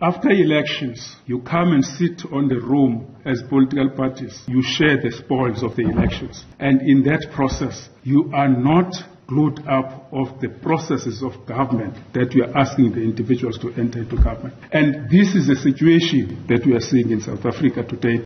After elections, you come and sit on the room as political parties. You share the spoils of the elections. And in that process, you are not glued up of the processes of government that we are asking the individuals to enter into government. And this is the situation that we are seeing in South Africa today.